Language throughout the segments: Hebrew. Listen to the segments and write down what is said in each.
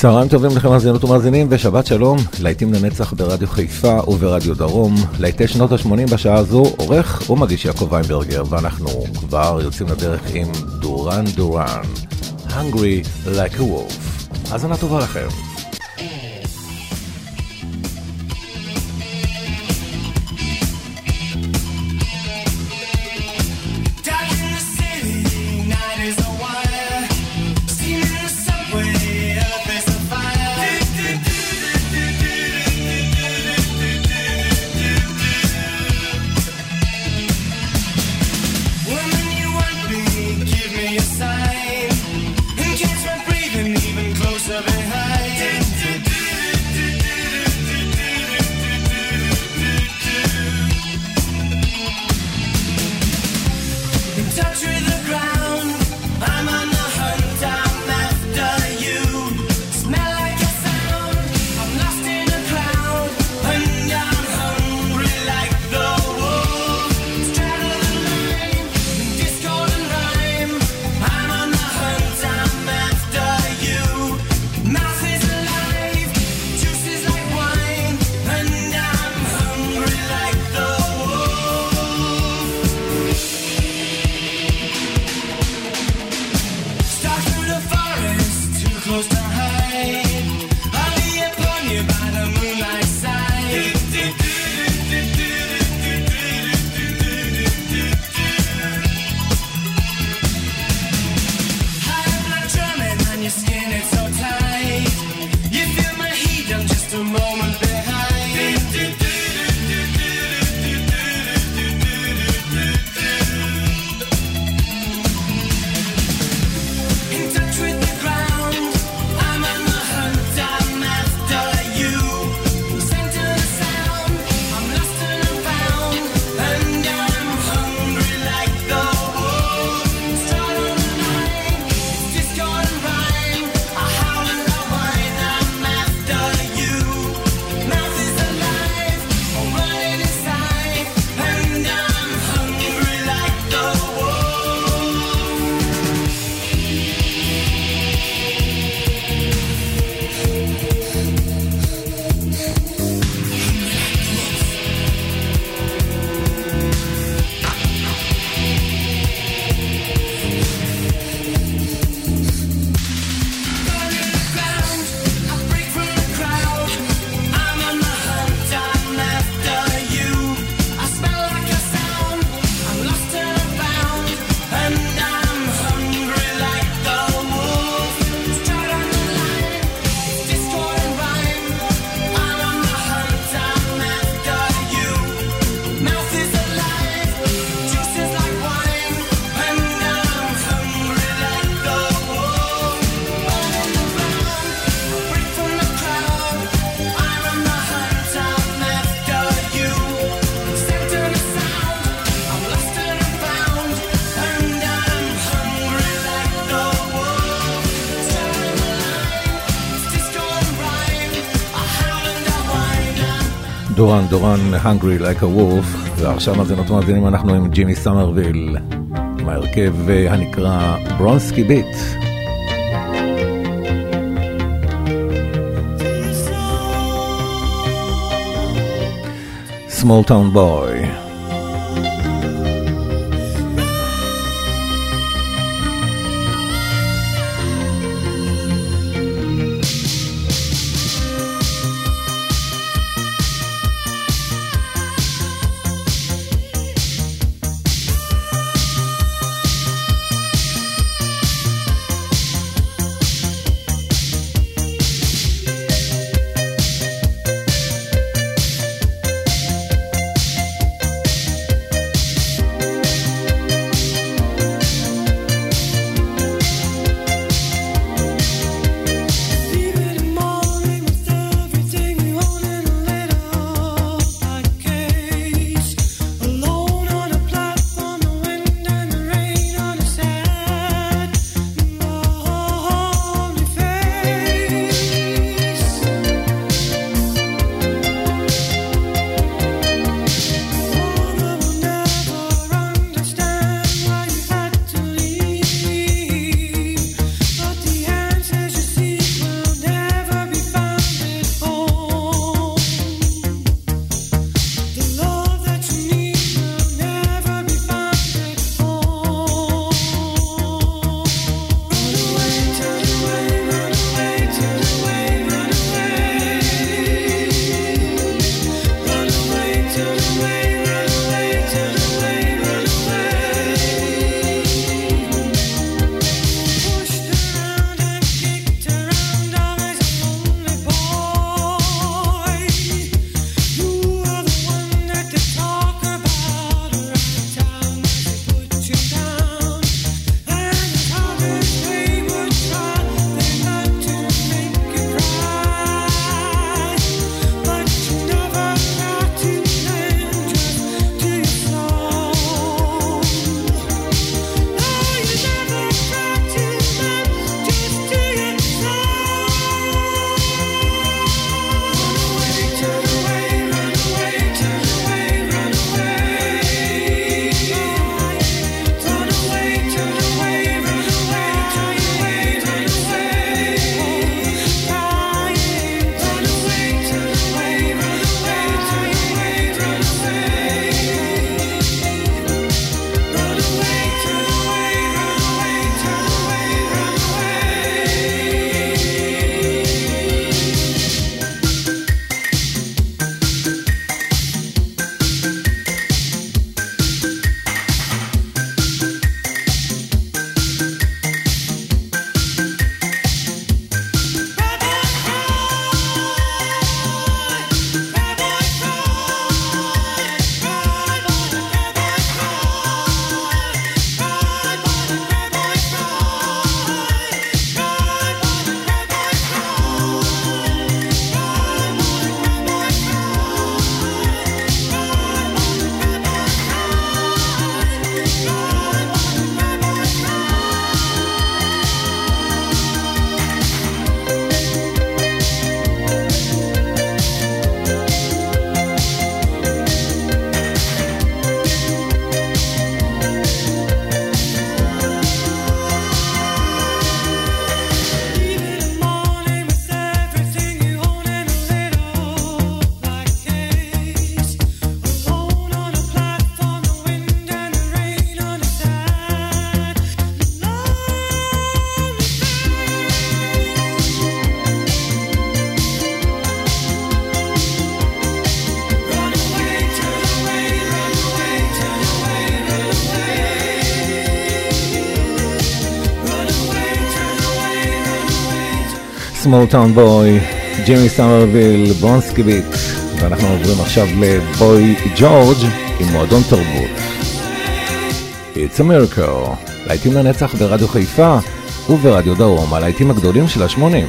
צהריים טובים לכם מאזינות ומאזינים ושבת שלום, להיטים לנצח ברדיו חיפה וברדיו דרום, להיטי שנות ה-80 בשעה הזו, עורך ומגיש יעקב ויינברגר, ואנחנו כבר יוצאים לדרך עם דורן דורן, Hungry Like a Wolf. האזנה טובה לכם. Duran Duran, Hungry Like a Wolf, ועכשיו מאזינות ומאזינים אנחנו עם ג'ימי סמרוויל, מההרכב הנקרא Bronski Beat. Small Town Boy. Smalltown Boy, ג'ימי סמרוויל, Bronski Beat, ואנחנו עוברים עכשיו לבוי ג'ורג' עם מועדון תרבות. It's a miracle, להיטים לנצח ברדיו חיפה וברדיו דרום, הלהיטים הגדולים של השמונים.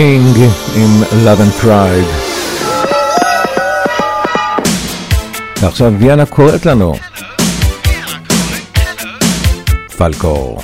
קינג עם Love and Pride. ועכשיו ויאנה קוראת לנו. פלקור.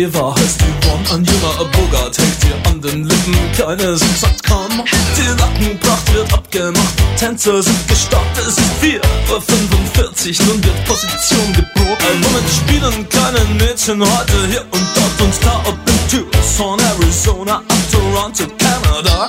Eva heißt Yvonne, ein junger Bogart hängt dir an den Lippen, keine sind satt, komm. Die Lackenpracht wird abgemacht, Tänzer sind gestartet, es ist 4.45 Uhr, nun wird Position geboten. Womit spielen kleine Mädchen heute hier und dort und da, ob in Tucson, Arizona, ab Toronto, Kanada.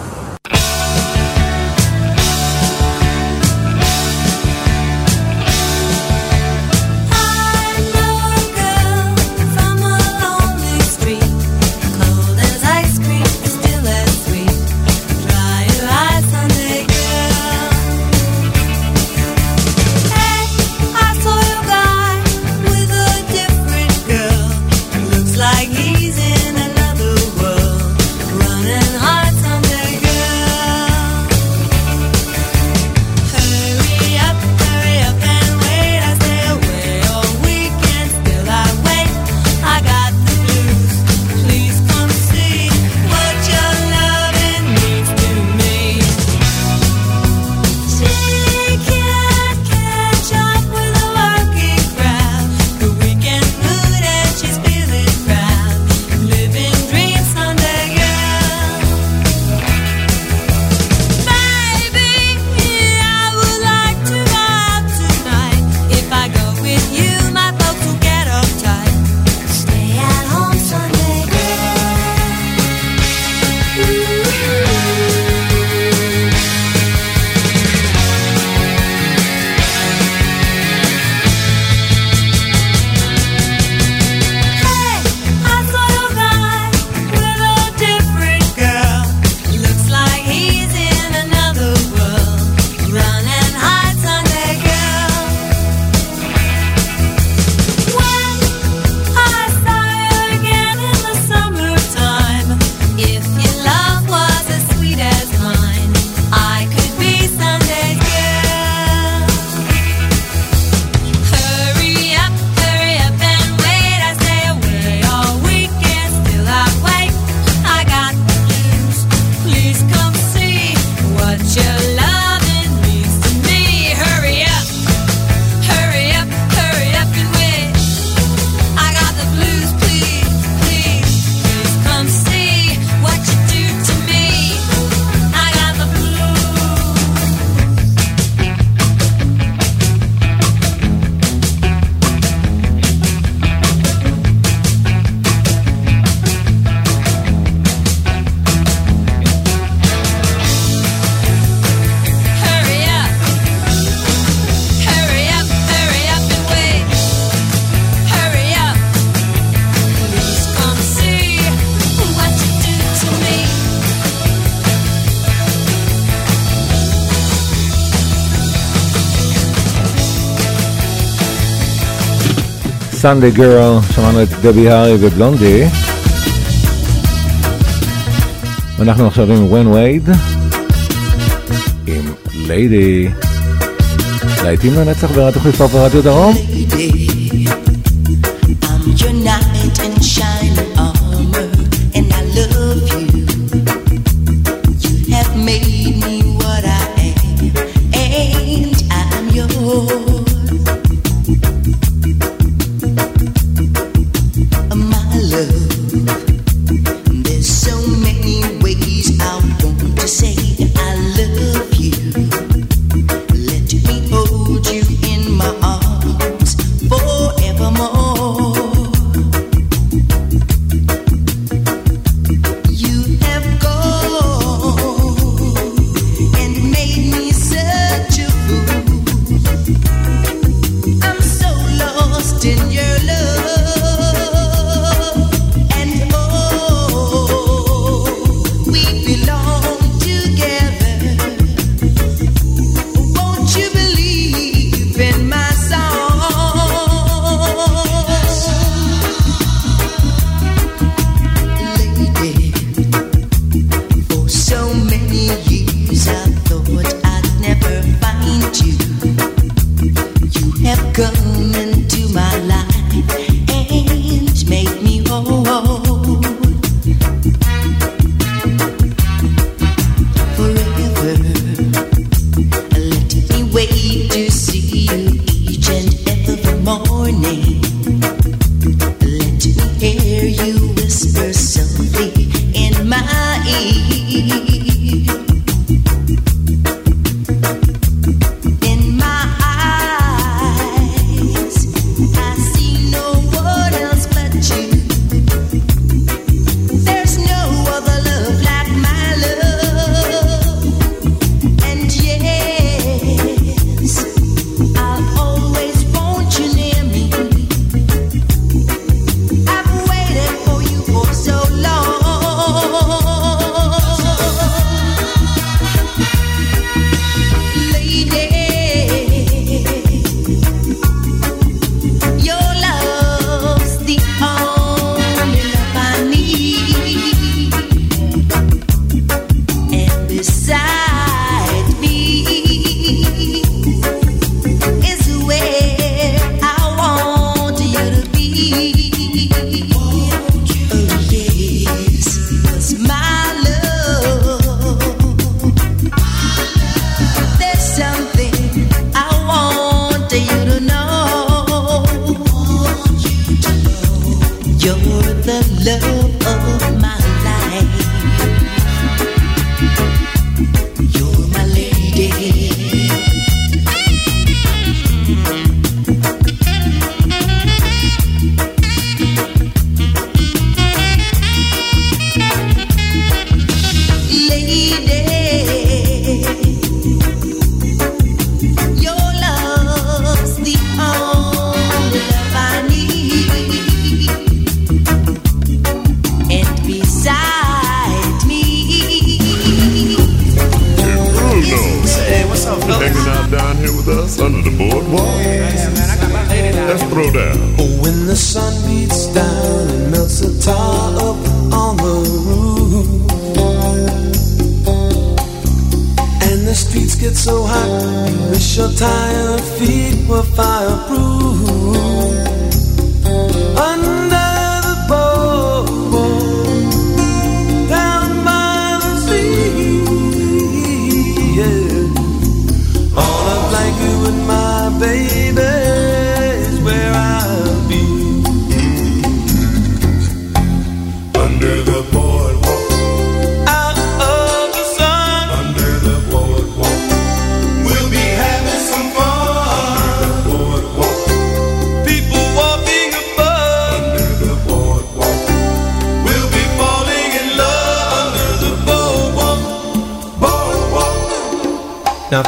סנדי גרל, שמענו את דבי הארי ובלונדי. ואנחנו עכשיו עם ון וייד, עם ליידי. להיטים לנצח ברדיו חיפה ורדיו דרום.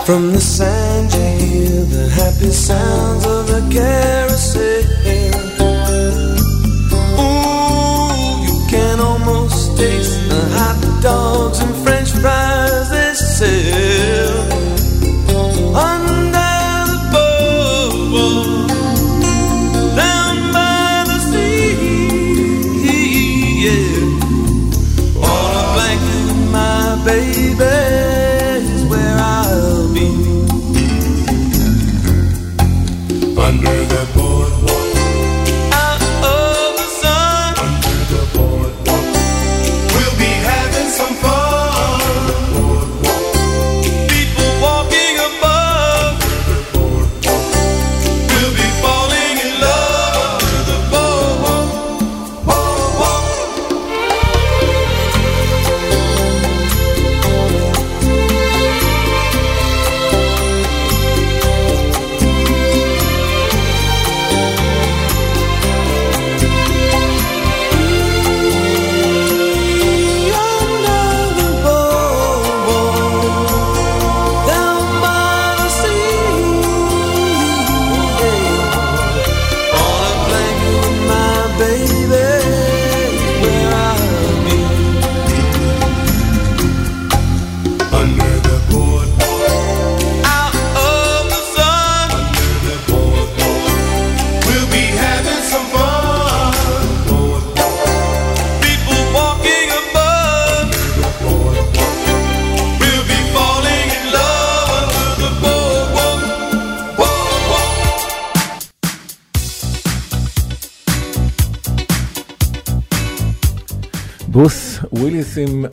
from the sand. under the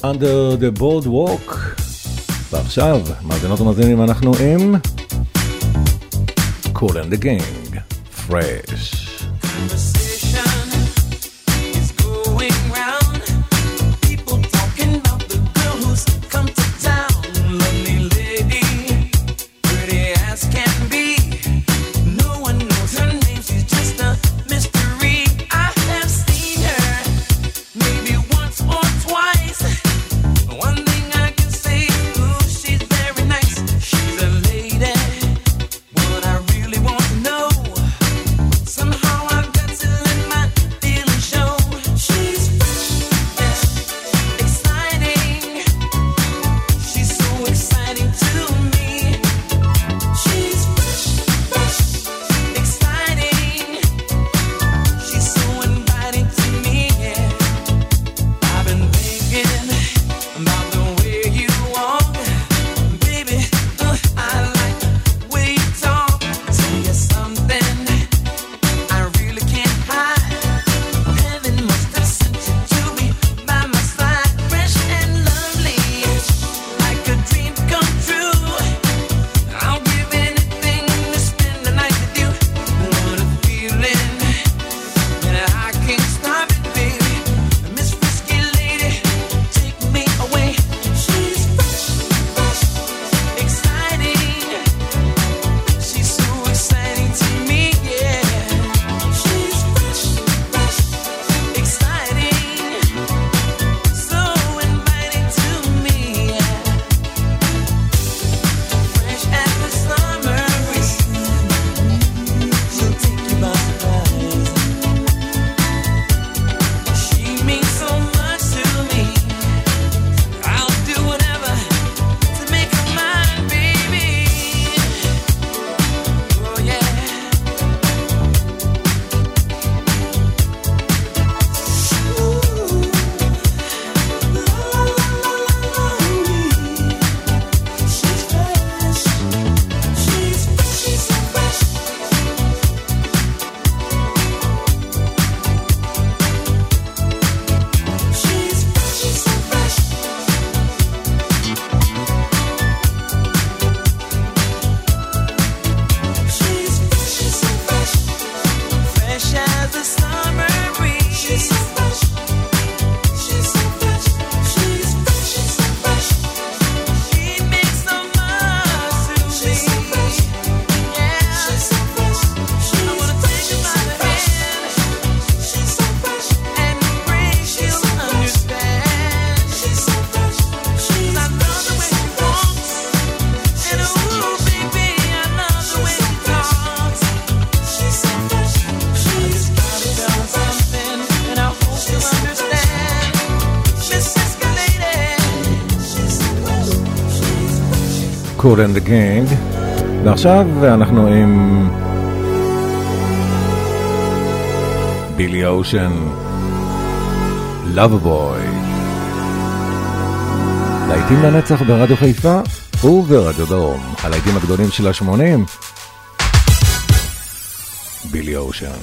Under the Boardwalk ועכשיו, מאזינות ומאזינים, אנחנו עם and the Gang, Fresh. Cool the Gang, ועכשיו אנחנו עם בילי אושן, Love Boy. להיטים לנצח ברדיו חיפה וברדיו דרום, הלהיטים הגדולים של ה-80, בילי אושן.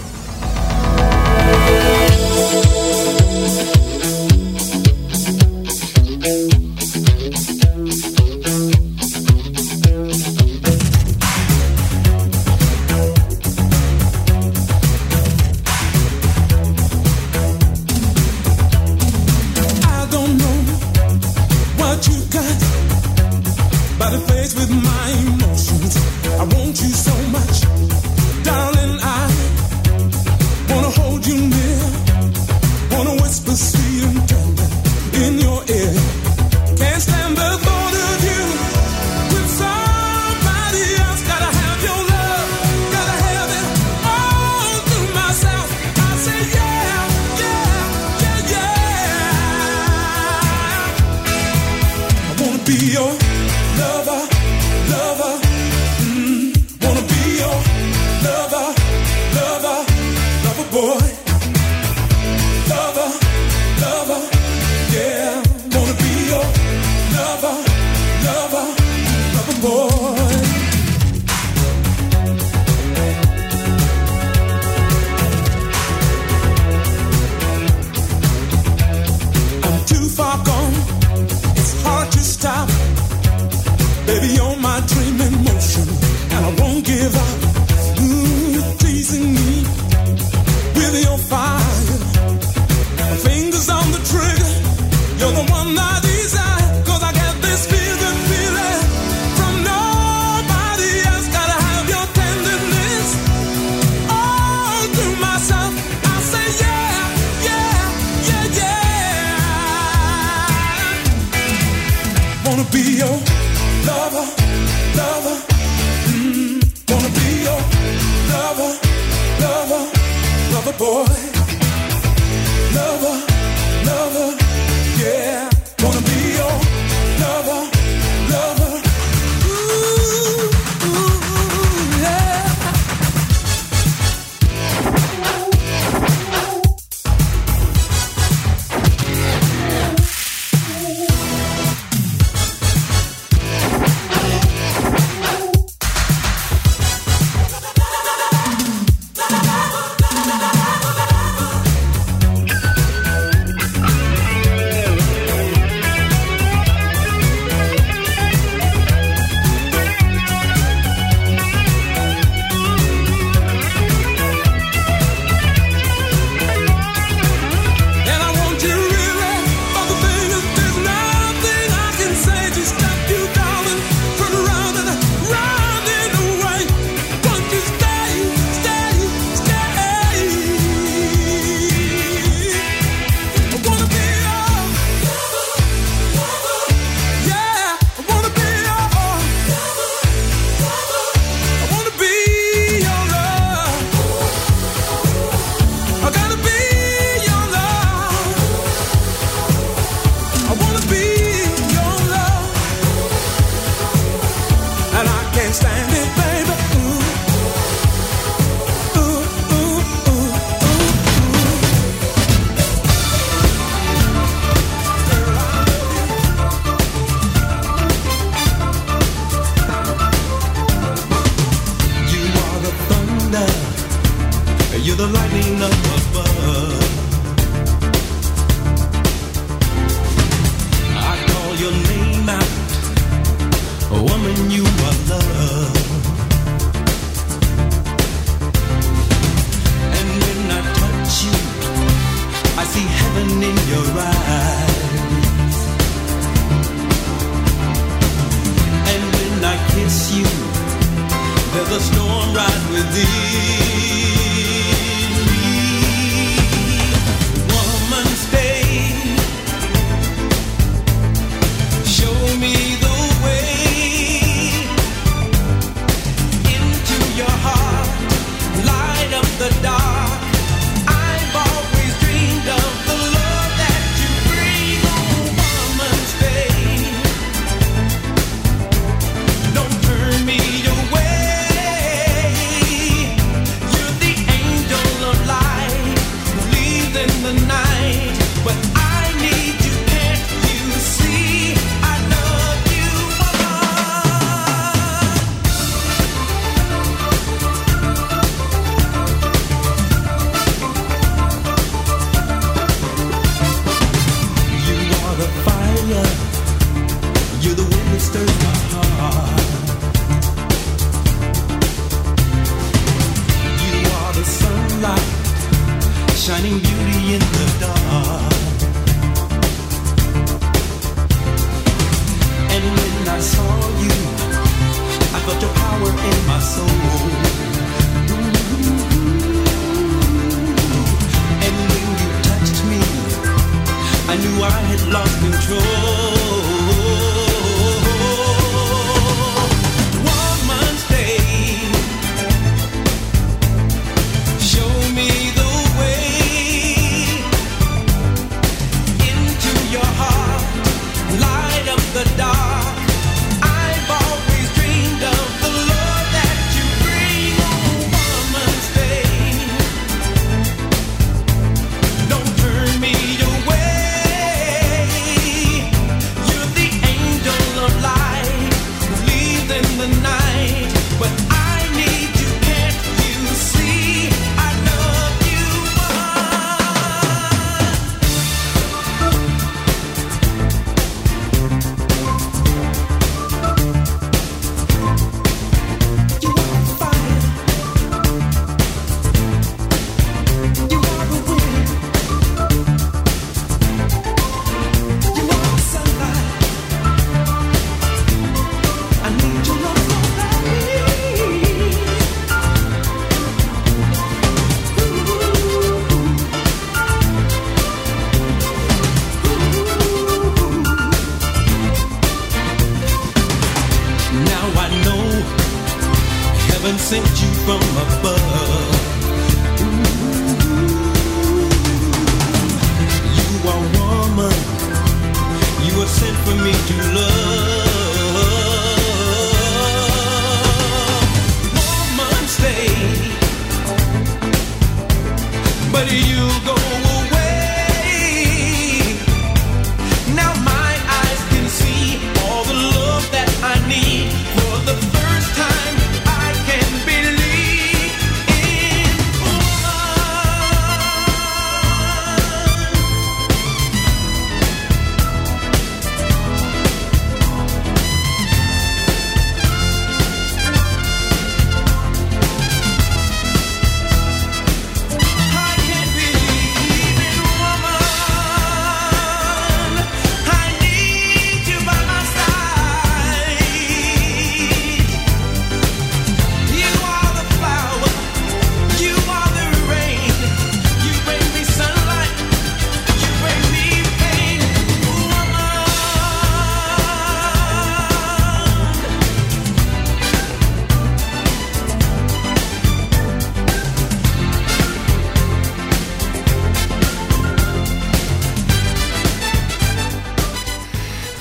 out of place with my emotions. I want you so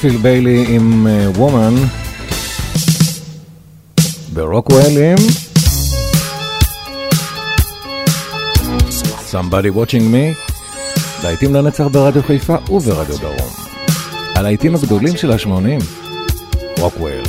פיל ביילי עם וומן ברוקוולים Somebody Watching Me. להיטים לנצח ברדיו חיפה וברדיו דרום. הלהיטים הגדולים של השמונים. רוקוול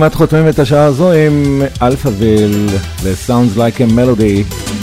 כמעט חותמים את השעה הזו עם אלפאביל ו-Sounds Like a Melody.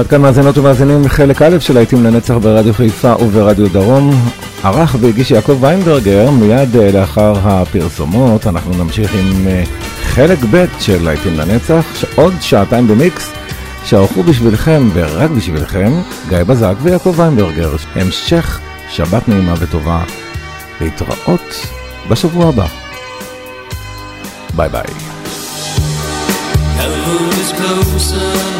ועד כאן מאזינות ומאזינים חלק א' של להיטים לנצח ברדיו חיפה וברדיו דרום. ערך והגיש יעקב ויינברגר, מיד אה, לאחר הפרסומות אנחנו נמשיך עם אה, חלק ב' של להיטים לנצח, עוד שעתיים במיקס, שערכו בשבילכם ורק בשבילכם גיא בזק ויעקב ויינברגר. המשך שבת נעימה וטובה, להתראות בשבוע הבא. ביי ביי. sound is in